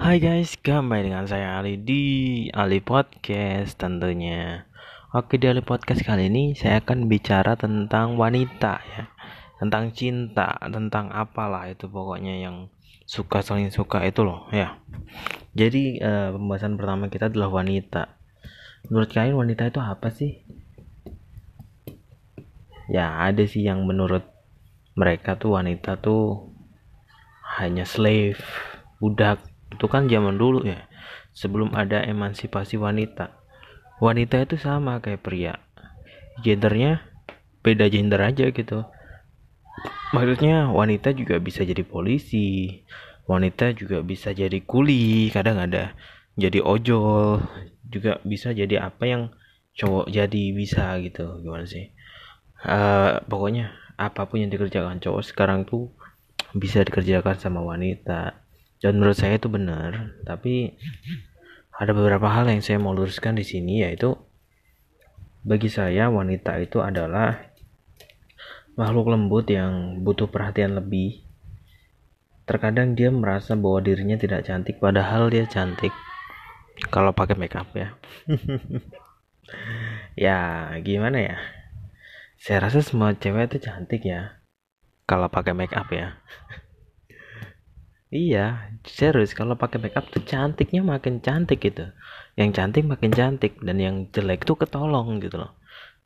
Hai guys, kembali dengan saya Ali di Ali Podcast tentunya. Oke di Ali Podcast kali ini saya akan bicara tentang wanita ya, tentang cinta, tentang apalah itu pokoknya yang suka saling suka itu loh ya. Jadi uh, pembahasan pertama kita adalah wanita. Menurut kalian wanita itu apa sih? Ya ada sih yang menurut mereka tuh wanita tuh hanya slave, budak itu kan zaman dulu ya sebelum ada emansipasi wanita. Wanita itu sama kayak pria. Gendernya beda gender aja gitu. Maksudnya wanita juga bisa jadi polisi wanita juga bisa jadi kuli kadang ada jadi ojol juga bisa jadi apa yang cowok jadi bisa gitu gimana sih? Uh, pokoknya apa pun yang dikerjakan cowok sekarang tuh bisa dikerjakan sama wanita dan menurut saya itu benar tapi ada beberapa hal yang saya mau luruskan di sini yaitu bagi saya wanita itu adalah makhluk lembut yang butuh perhatian lebih. Terkadang dia merasa bahwa dirinya tidak cantik padahal dia cantik. Kalau pakai makeup ya. Ya gimana ya? Saya rasa semua cewek itu cantik ya kalau pakai makeup ya Iya, serius kalau pakai makeup tuh cantiknya makin cantik gitu. Yang cantik makin cantik dan yang jelek tuh ketolong gitu loh.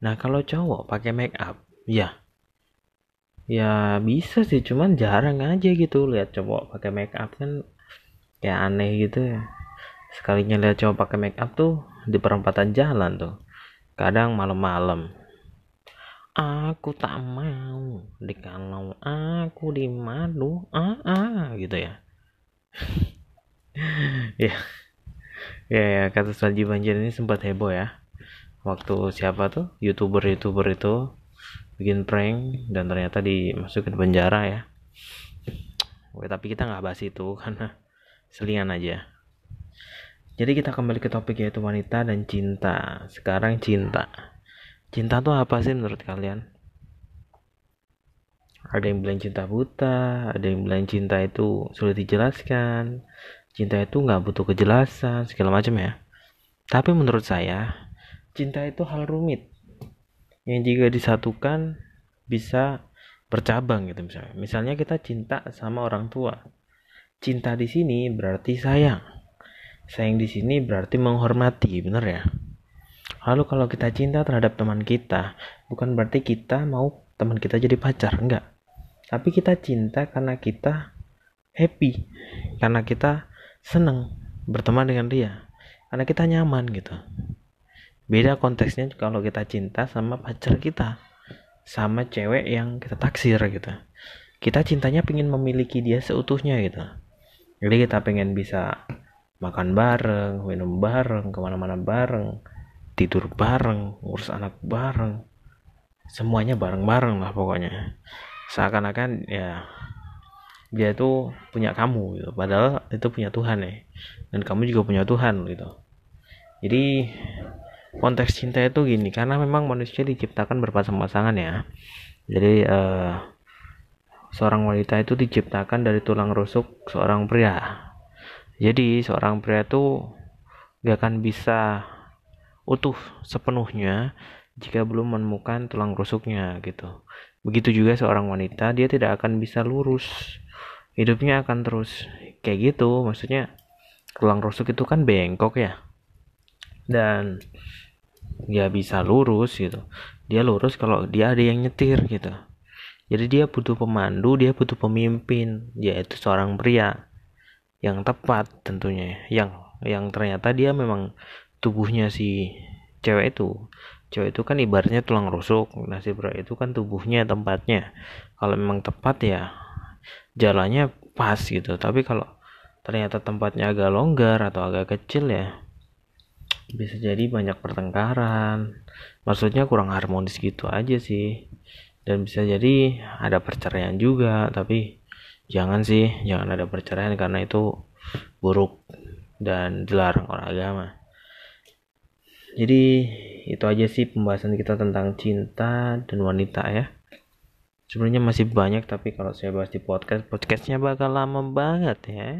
Nah, kalau cowok pakai makeup, ya ya bisa sih, cuman jarang aja gitu lihat cowok pakai makeup kan kayak aneh gitu ya. Sekalinya lihat cowok pakai makeup tuh di perempatan jalan tuh. Kadang malam-malam. Aku tak mau dikalau aku di madu. Ah, ah gitu ya. Ya. Ya ya kata salji banjir ini sempat heboh ya. Waktu siapa tuh? Youtuber youtuber itu bikin prank dan ternyata dimasukin penjara ya. Oke, tapi kita nggak bahas itu karena selingan aja. Jadi kita kembali ke topik yaitu wanita dan cinta. Sekarang cinta cinta tuh apa sih menurut kalian? Ada yang bilang cinta buta ada yang bilang cinta itu sulit dijelaskan cinta itu nggak butuh kejelasan segala macam ya. Tapi menurut saya cinta itu hal rumit yang jika disatukan bisa bercabang gitu misalnya. Misalnya kita cinta sama orang tua. Cinta di sini berarti sayang. Sayang di sini berarti menghormati bener ya Lalu kalau kita cinta terhadap teman kita, bukan berarti kita mau teman kita jadi pacar, enggak. Tapi kita cinta karena kita happy, karena kita senang berteman dengan dia, karena kita nyaman gitu. Beda konteksnya kalau kita cinta sama pacar kita, sama cewek yang kita taksir gitu. Kita cintanya pengen memiliki dia seutuhnya gitu. Jadi kita pengen bisa makan bareng, minum bareng, ke mana-mana bareng, tidur bareng ngurus anak bareng. Semuanya bareng-bareng lah pokoknya. Seakan-akan ya dia itu punya kamu gitu. Padahal itu punya Tuhan ya. Dan kamu juga punya Tuhan gitu. Jadi konteks cinta itu gini karena memang manusia diciptakan berpasang-pasangan ya. Jadi uh, seorang wanita itu diciptakan dari tulang rusuk seorang pria. Jadi seorang pria itu gak akan bisa utuh sepenuhnya jika belum menemukan tulang rusuknya gitu. Begitu juga seorang wanita, dia tidak akan bisa lurus. Hidupnya akan terus kayak gitu, maksudnya tulang rusuk itu kan bengkok ya. Dan dia bisa lurus gitu. Dia lurus kalau dia ada yang nyetir gitu. Jadi dia butuh pemandu, dia butuh pemimpin, yaitu seorang pria yang tepat tentunya, yang yang ternyata dia memang tubuhnya si cewek itu. Cewek itu kan ibaratnya tulang rusuk nah si pria itu kan tubuhnya tempatnya. Kalau memang tepat ya jalannya pas gitu. Tapi kalau ternyata tempatnya agak longgar atau agak kecil ya bisa jadi banyak pertengkaran. Maksudnya kurang harmonis gitu aja sih. Dan bisa jadi ada perceraian juga tapi jangan sih jangan ada perceraian karena itu buruk dan dilarang oleh agama jadi itu aja sih pembahasan kita tentang cinta dan wanita ya. Sebenarnya masih banyak tapi kalau saya bahas di podcast podcastnya bakal lama banget ya.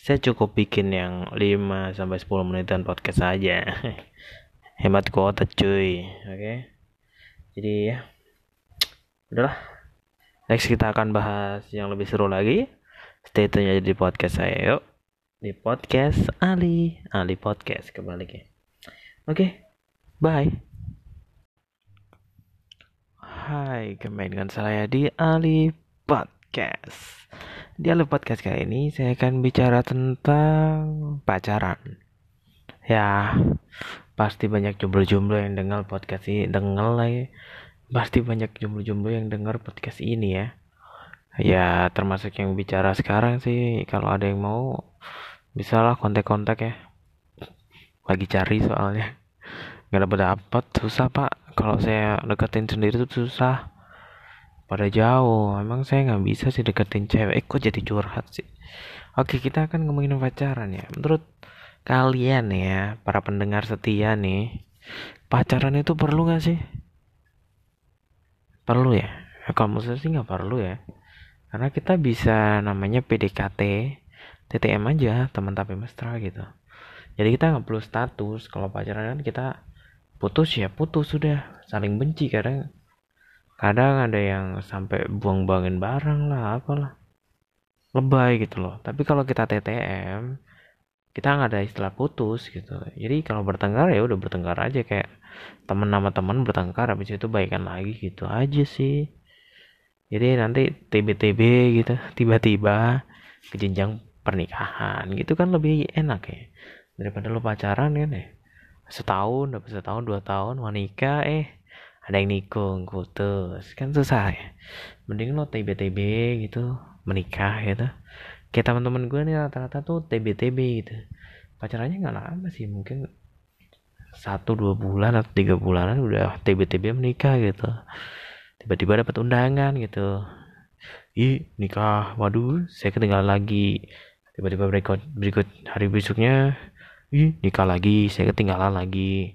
Saya cukup bikin yang 5 sampai 10 menitan podcast aja. Hemat kuota cuy. Oke? Okay? jadi ya. Udahlah. Next kita akan bahas yang lebih seru lagi. Stay tune aja di podcast saya yuk. Di podcast Ali. Ali podcast kembali oke okay, bye Hai, kembali dengan saya di Ali Podcast. Di Ali Podcast kali ini saya akan bicara tentang pacaran. Ya, pasti banyak jomblo-jomblo yang dengar podcast ini, dengar lah ya. Pasti banyak jomblo-jomblo yang dengar podcast ini ya. Ya, termasuk yang bicara sekarang sih, kalau ada yang mau, bisalah kontak-kontak ya. Lagi cari soalnya. Gak dapat dapat, susah pak. Kalau saya deketin sendiri tuh susah. Pada jauh. Emang saya nggak bisa sih deketin cewek. Eh, kok jadi curhat sih? Oke kita akan ngomongin pacaran ya. Menurut kalian ya para pendengar setia nih pacaran itu perlu nggak sih? Perlu ya, kalau sih nggak perlu ya. Karena kita bisa namanya PDKT TTM aja teman tapi mesra gitu jadi kita nggak perlu status. Kalau pacaran kan kita putus ya putus sudah. Saling benci kadang. Kadang ada yang sampai buang-buangin barang lah apalah. Lebay gitu loh. Tapi kalau kita TTM kita nggak ada istilah putus gitu. Jadi kalau bertengkar ya udah bertengkar aja. Kayak temen nama temen bertengkar habis itu baikan lagi gitu aja sih. Jadi nanti TB-TB gitu tiba-tiba ke jenjang pernikahan gitu kan lebih enak ya daripada lo pacaran kan ya setahun dapat setahun dua tahun mau nikah eh. Ada yang nikung putus kan susah ya. Mending lo TB-TB gitu menikah gitu. Kayak teman-teman gue nih rata-rata tuh TB-TB gitu. Pacarannya nggak lama sih mungkin satu dua bulan atau tiga bulanan udah TB-TB menikah gitu. Tiba-tiba dapat undangan gitu. Ih nikah. Waduh saya ketinggalan lagi. Tiba-tiba berikut berikut hari besoknya ih nikah lagi saya ketinggalan lagi.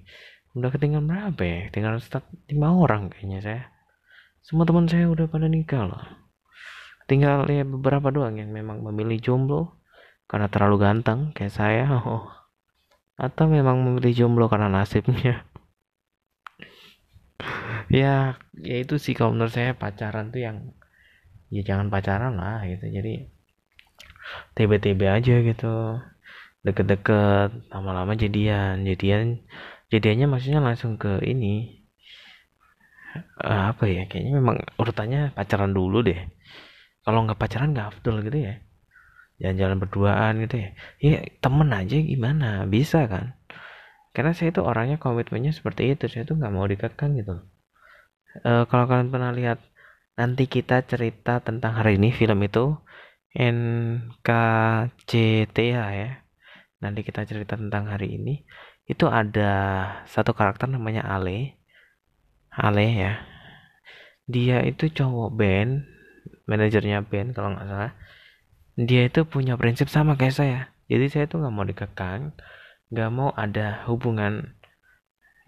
Udah ketinggalan berapa ya? Tinggal start lima orang kayaknya saya. Semua teman saya udah pada nikah loh. Tinggal ya beberapa doang yang memang memilih jomblo karena terlalu ganteng kayak saya. Oh. atau memang memilih jomblo karena nasibnya. Ya ya itu sih kalau menurut saya pacaran tuh yang ya jangan pacaran lah gitu. Jadi TB-TB aja gitu deket-deket lama-lama jadian. Jadian jadiannya maksudnya langsung ke ini. Uh, apa ya kayaknya memang urutannya pacaran dulu deh. Kalau nggak pacaran nggak afdol gitu ya. Jalan-jalan berduaan gitu ya. Ya temen aja gimana? Bisa kan? Karena saya itu orangnya komitmennya seperti itu. Saya tuh nggak mau dikekang gitu. Uh, kalau kalian pernah lihat nanti kita cerita tentang hari ini film itu NKCTH ya nanti kita cerita tentang hari ini. Itu ada satu karakter namanya Ale. Ale ya. Dia itu cowok band manajernya band kalau nggak salah. Dia itu punya prinsip sama kayak saya. Jadi saya tuh nggak mau dikekang nggak mau ada hubungan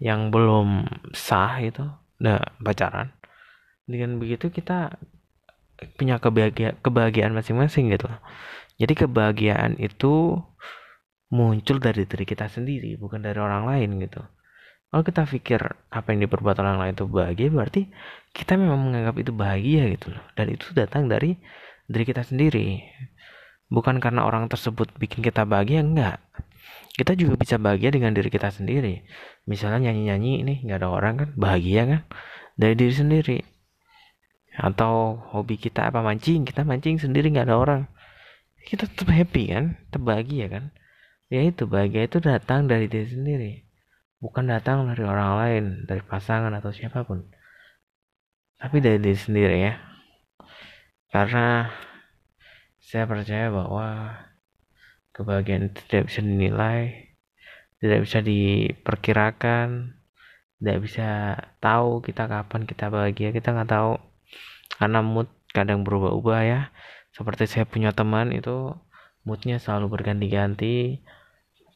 yang belum sah itu nah pacaran. Dengan begitu kita punya kebahagiaan kebahagiaan masing-masing gitu. Jadi kebahagiaan itu muncul dari diri kita sendiri bukan dari orang lain gitu. Kalau kita pikir apa yang diperbuat orang lain itu bahagia berarti kita memang menganggap itu bahagia gitu loh. Dan itu datang dari diri kita sendiri. Bukan karena orang tersebut bikin kita bahagia enggak. Kita juga bisa bahagia dengan diri kita sendiri. Misalnya nyanyi-nyanyi ini nggak ada orang kan bahagia kan dari diri sendiri. Atau hobi kita apa mancing kita mancing sendiri nggak ada orang. Kita tetap happy kan tetap bahagia kan ya itu bahagia itu datang dari diri sendiri. Bukan datang dari orang lain dari pasangan atau siapa pun. Tapi dari diri sendiri ya. Karena saya percaya bahwa kebahagiaan itu tidak bisa dinilai tidak bisa diperkirakan tidak bisa tahu kita kapan kita bahagia kita nggak tahu. Karena mood kadang berubah-ubah ya. Seperti saya punya teman itu moodnya selalu berganti-ganti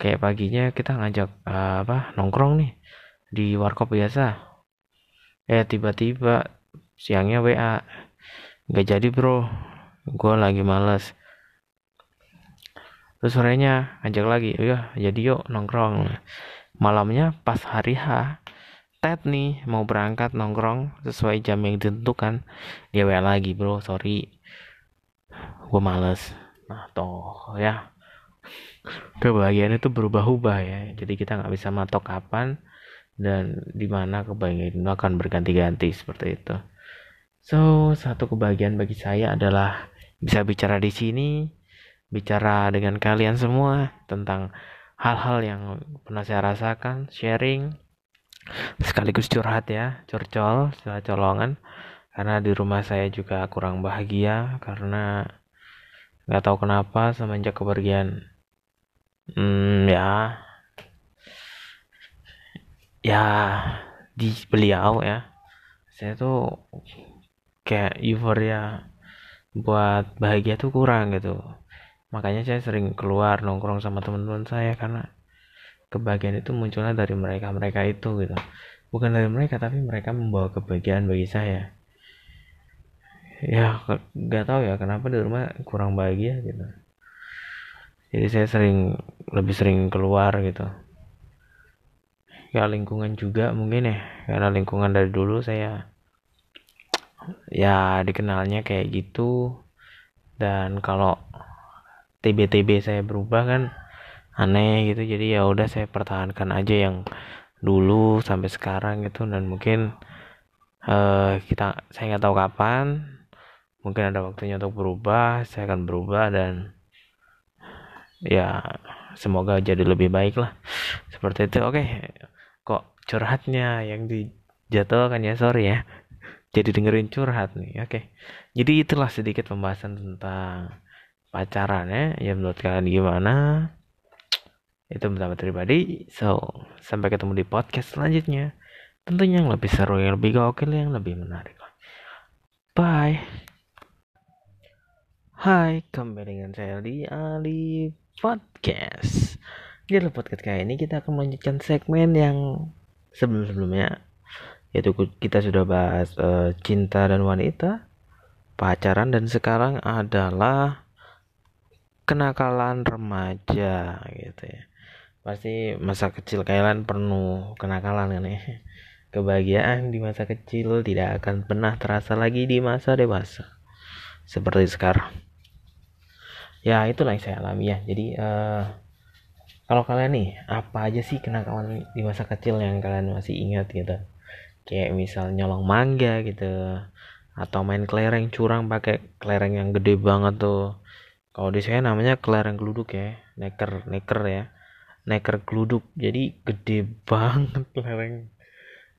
kayak paginya kita ngajak uh, apa nongkrong nih di warkop biasa. Eh tiba-tiba siangnya WA nggak jadi bro. Gue lagi males. Terus sorenya ngajak lagi. Ya jadi yuk nongkrong. Malamnya pas hari H Ted nih mau berangkat nongkrong sesuai jam yang ditentukan. Dia WA lagi bro. Sorry. Gue males. Nah toh ya kebahagiaan itu berubah-ubah ya. Jadi kita nggak bisa matok kapan dan di mana kebahagiaan itu akan berganti-ganti seperti itu. So satu kebahagiaan bagi saya adalah bisa bicara di sini bicara dengan kalian semua tentang hal-hal yang pernah saya rasakan sharing sekaligus curhat ya curcol setelah colongan. Karena di rumah saya juga kurang bahagia karena nggak tahu kenapa semenjak kepergian hmm, ya. Ya di beliau ya. Saya tuh kayak euforia buat bahagia tuh kurang gitu. Makanya saya sering keluar nongkrong sama teman-teman saya karena kebahagiaan itu munculnya dari mereka mereka itu gitu. Bukan dari mereka tapi mereka membawa kebahagiaan bagi saya. Ya nggak tahu ya kenapa di rumah kurang bahagia gitu jadi saya sering lebih sering keluar gitu. Ya lingkungan juga mungkin ya. Karena lingkungan dari dulu saya ya dikenalnya kayak gitu. Dan kalau TB-TB saya berubah kan aneh gitu. Jadi ya udah saya pertahankan aja yang dulu sampai sekarang gitu. Dan mungkin uh, kita saya nggak tahu kapan. Mungkin ada waktunya untuk berubah saya akan berubah dan ya semoga jadi lebih baik lah. Seperti itu. Oke kok curhatnya yang dijatuhkan ya? Sorry ya. Jadi dengerin curhat nih. Oke. Jadi itulah sedikit pembahasan tentang pacaran ya. Ya menurut kalian gimana? Itu pendapat pribadi. So sampai ketemu di podcast selanjutnya. Tentunya yang lebih seru yang lebih gokil yang lebih menarik. Bye. Hai, kembali dengan saya di Ali Podcast. Di dalam podcast kali ini kita akan melanjutkan segmen yang sebelum-sebelumnya yaitu kita sudah bahas uh, cinta dan wanita, pacaran dan sekarang adalah kenakalan remaja gitu ya. Pasti masa kecil kalian penuh kenakalan kan ya. Kebahagiaan di masa kecil tidak akan pernah terasa lagi di masa dewasa. Seperti sekarang ya itulah yang saya alami ya. Jadi uh, kalau kalian nih apa aja sih kenakalan di masa kecil yang kalian masih ingat gitu? Kayak misal nyolong mangga gitu atau main kelereng curang pakai kelereng yang gede banget tuh. Kalau di saya namanya kelereng geluduk ya neker neker ya neker geluduk. Jadi gede banget lereng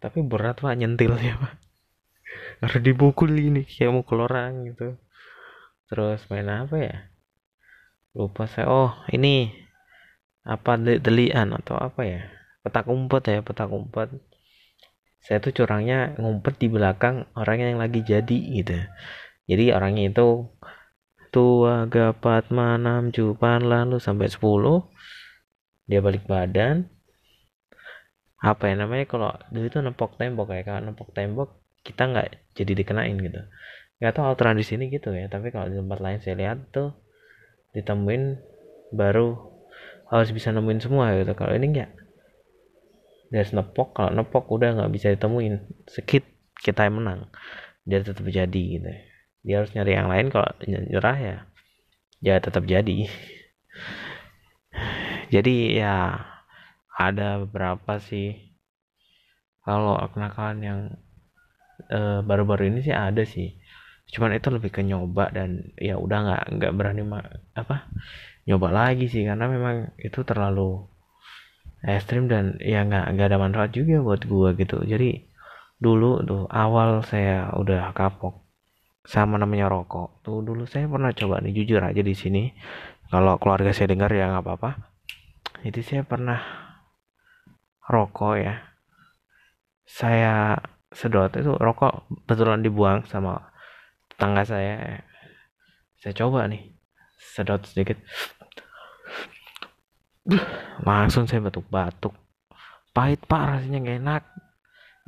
tapi berat pak nyentilnya pak. Harus dibukul ini kayak mau orang gitu. Terus main apa ya lupa saya. Oh ini apa delian atau apa ya? Petak umpet ya petak umpet. Saya tuh curangnya ngumpet di belakang orang yang lagi jadi gitu. Jadi orangnya itu tua gapat manam cupan lalu sampai 10 dia balik badan. Apa ya namanya kalau dulu itu nempok tembok ya kalau nempok tembok kita nggak jadi dikenain gitu. Nggak tahu alternatif di sini gitu ya tapi kalau di tempat lain saya lihat tuh ditemuin baru harus bisa nemuin semua gitu. Kalau ini enggak dari nepok kalau nepok udah nggak bisa ditemuin. Sekit kita yang menang dia tetap jadi gitu. Dia harus nyari yang lain kalau nyerah ya ya tetap jadi. Jadi ya ada beberapa sih. Kalau kenakalan yang eh, baru-baru ini sih ada sih cuman itu lebih ke nyoba dan ya udah nggak nggak berani apa nyoba lagi sih. Karena memang itu terlalu ekstrim dan ya nggak nggak ada manfaat juga buat gua gitu. Jadi dulu tuh awal saya udah kapok sama namanya rokok tuh dulu saya pernah coba nih jujur aja di sini. Kalau keluarga saya dengar ya nggak apa-apa. Jadi saya pernah rokok ya. Saya sedot itu rokok betulan dibuang sama tetangga saya. Saya coba nih sedot sedikit. Langsung saya batuk-batuk. Pahit pak rasanya gak enak.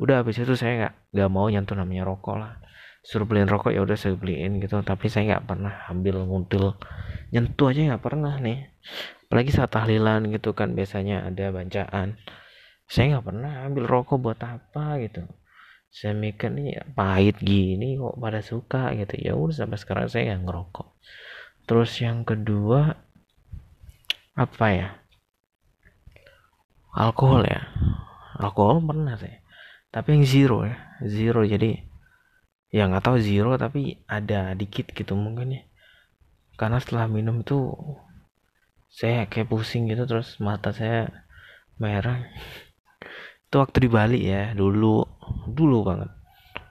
Udah habis itu saya nggak nggak mau nyentuh namanya rokok lah. Suruh beliin rokok ya udah saya beliin gitu. Tapi saya nggak pernah ambil nguntil. Nyentuh aja nggak pernah nih. Apalagi saat tahlilan gitu kan biasanya ada bacaan saya nggak pernah ambil rokok buat apa gitu saya mikir nih pahit gini kok pada suka gitu. Ya udah sampai sekarang saya nggak ngerokok. Terus yang kedua apa ya? Alkohol ya. Alkohol pernah sih tapi yang zero ya. Zero jadi ya nggak tahu zero tapi ada dikit gitu mungkin ya. Karena setelah minum itu saya kayak pusing gitu terus mata saya merah. Itu waktu di Bali ya dulu dulu banget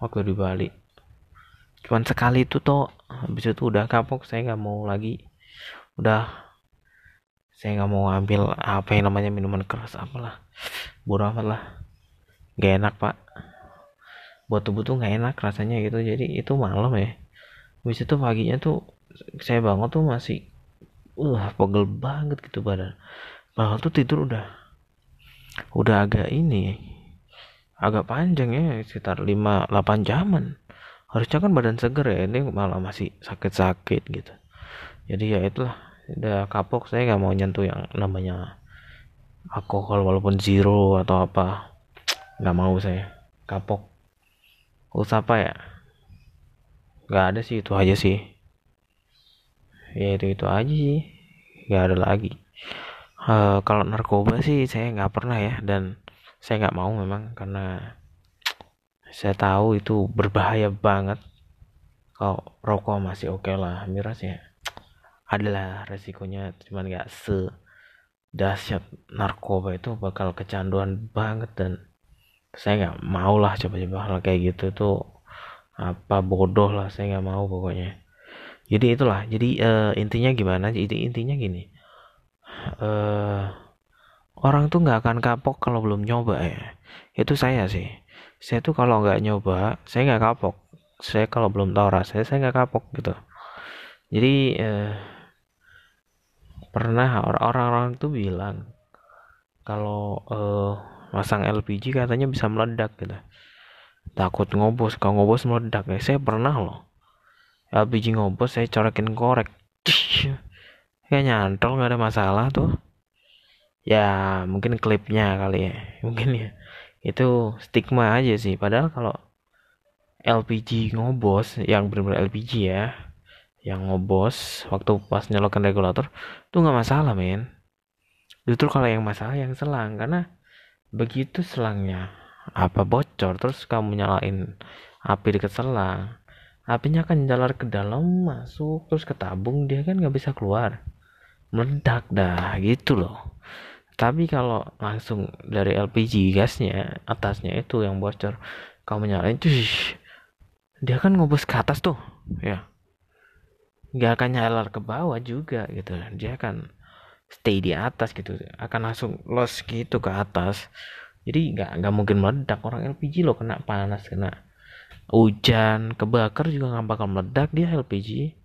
waktu di Bali. Cuman sekali itu toh habis itu udah kapok saya nggak mau lagi. Udah saya nggak mau ambil apa yang namanya minuman keras apalah. Bodoh amat lah. Gak enak pak. Buat tubuh tuh nggak enak rasanya gitu jadi itu malam ya. Habis itu paginya tuh saya bangun tuh masih uh pegel banget gitu badan. Padahal tuh tidur udah udah agak ini agak panjang ya sekitar 5 8 jaman. Harusnya kan badan seger ya ini malah masih sakit-sakit gitu. Jadi ya itulah udah kapok saya nggak mau nyentuh yang namanya alkohol walaupun zero atau apa. Nggak mau saya kapok. Usah apa ya? Nggak ada sih itu aja sih. Ya itu itu aja sih. Nggak ada lagi. Uh, kalau narkoba sih saya nggak pernah ya dan saya nggak mau memang karena saya tahu itu berbahaya banget. Kalau rokok masih oke okay lah miras ya adalah resikonya. Cuman nggak se dahsyat narkoba itu bakal kecanduan banget dan saya nggak mau lah coba-coba hal kayak gitu tuh. Apa bodoh lah saya nggak mau pokoknya. Jadi itulah jadi uh, intinya gimana? Jadi intinya gini uh, orang tuh nggak akan kapok kalau belum nyoba ya. Itu saya sih. Saya tuh kalau nggak nyoba saya nggak kapok. Saya kalau belum tahu rasanya saya nggak kapok gitu. Jadi uh, pernah orang-orang tuh bilang kalau uh, masang LPG katanya bisa meledak gitu. Takut ngobos kalau ngobos meledak ya. Saya pernah loh. LPG ngobos saya corekin korek kayak nyantol nggak ada masalah tuh ya mungkin klipnya kali ya. Mungkin ya. Itu stigma aja sih. Padahal kalau LPG ngobos yang benar-benar LPG ya yang ngobos waktu pas nyolokan regulator tuh nggak masalah men. Justru kalau yang masalah yang selang. Karena begitu selangnya apa bocor terus kamu nyalain api dekat selang apinya akan jalar ke dalam masuk terus ke tabung dia kan nggak bisa keluar. Meledak dah gitu loh tapi kalau langsung dari LPG gasnya atasnya itu yang bocor kamu nyalain tuh dia kan ngobos ke atas tuh ya. Nggak akan nyalar ke bawah juga gitu. Dia akan stay di atas gitu akan langsung los gitu ke atas. Jadi nggak nggak mungkin meledak. Orang LPG lo kena panas kena hujan kebakar juga nggak bakal meledak dia LPG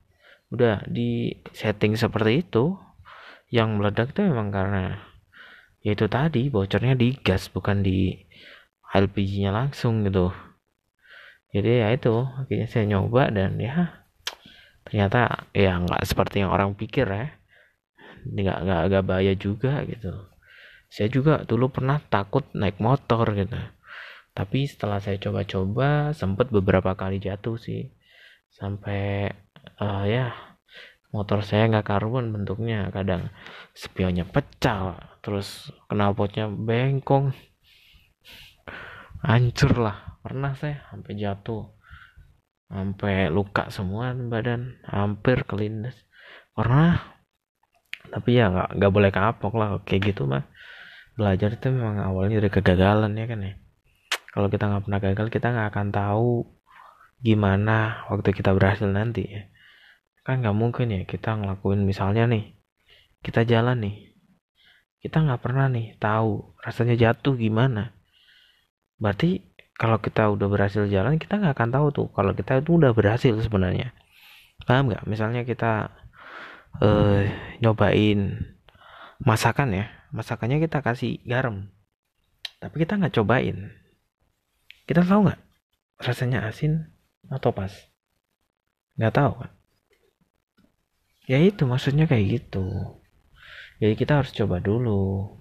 udah di setting seperti itu yang meledak itu memang karena yaitu tadi bocornya di gas bukan di LPG nya langsung gitu. Jadi ya itu akhirnya saya nyoba dan ya ternyata ya nggak seperti yang orang pikir ya. Nggak nggak agak bahaya juga gitu. Saya juga dulu pernah takut naik motor gitu. Tapi setelah saya coba-coba sempat beberapa kali jatuh sih. Sampai uh, ya motor saya nggak karuan bentuknya kadang spionnya pecah terus knalpotnya bengkong. Hancur lah pernah saya sampai jatuh. Sampai luka semua badan hampir kelindas pernah tapi ya nggak nggak boleh kapok lah kayak gitu mah. Belajar itu memang awalnya dari kegagalan ya kan ya. Kalau kita nggak pernah gagal kita nggak akan tahu gimana waktu kita berhasil nanti ya kan nggak mungkin ya kita ngelakuin. Misalnya nih kita jalan nih. Kita nggak pernah nih tahu rasanya jatuh gimana. Berarti kalau kita udah berhasil jalan kita nggak akan tahu tuh kalau kita itu udah berhasil sebenarnya. Paham nggak? Misalnya kita uh, nyobain masakan ya. Masakannya kita kasih garam tapi kita nggak cobain. Kita tahu nggak? Rasanya asin atau pas? Nggak tahu kan ya itu maksudnya kayak gitu. Jadi kita harus coba dulu.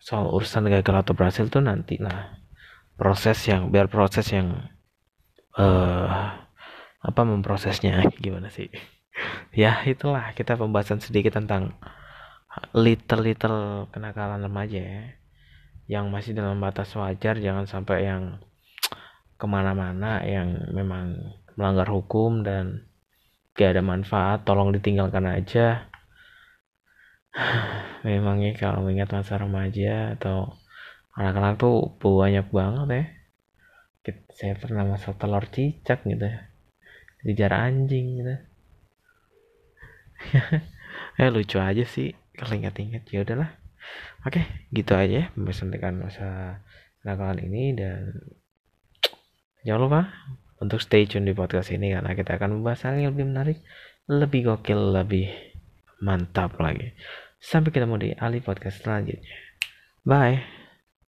Soal urusan gagal atau berhasil tuh nanti lah. Proses yang biar proses yang uh, apa memprosesnya gimana sih? Ya itulah kita pembahasan sedikit tentang little little kenakalan remaja ya. Yang masih dalam batas wajar jangan sampai yang ke mana-mana yang memang melanggar hukum dan gak ada manfaat tolong ditinggalkan aja. Memangnya kalau mengingat masa remaja atau anak-anak tuh banyak banget ya. Saya pernah masak telur cicak gitu ya. Dijar anjing gitu. Eh lucu aja sih kalau ingat-ingat. Ya udahlah. Oke gitu aja pembahasan tekan masa kenakalan ini dan jangan lupa untuk stay tune di podcast ini karena kita akan membahas hal yang lebih menarik lebih gokil lebih mantap lagi. Sampai ketemu di Ali Podcast selanjutnya. Bye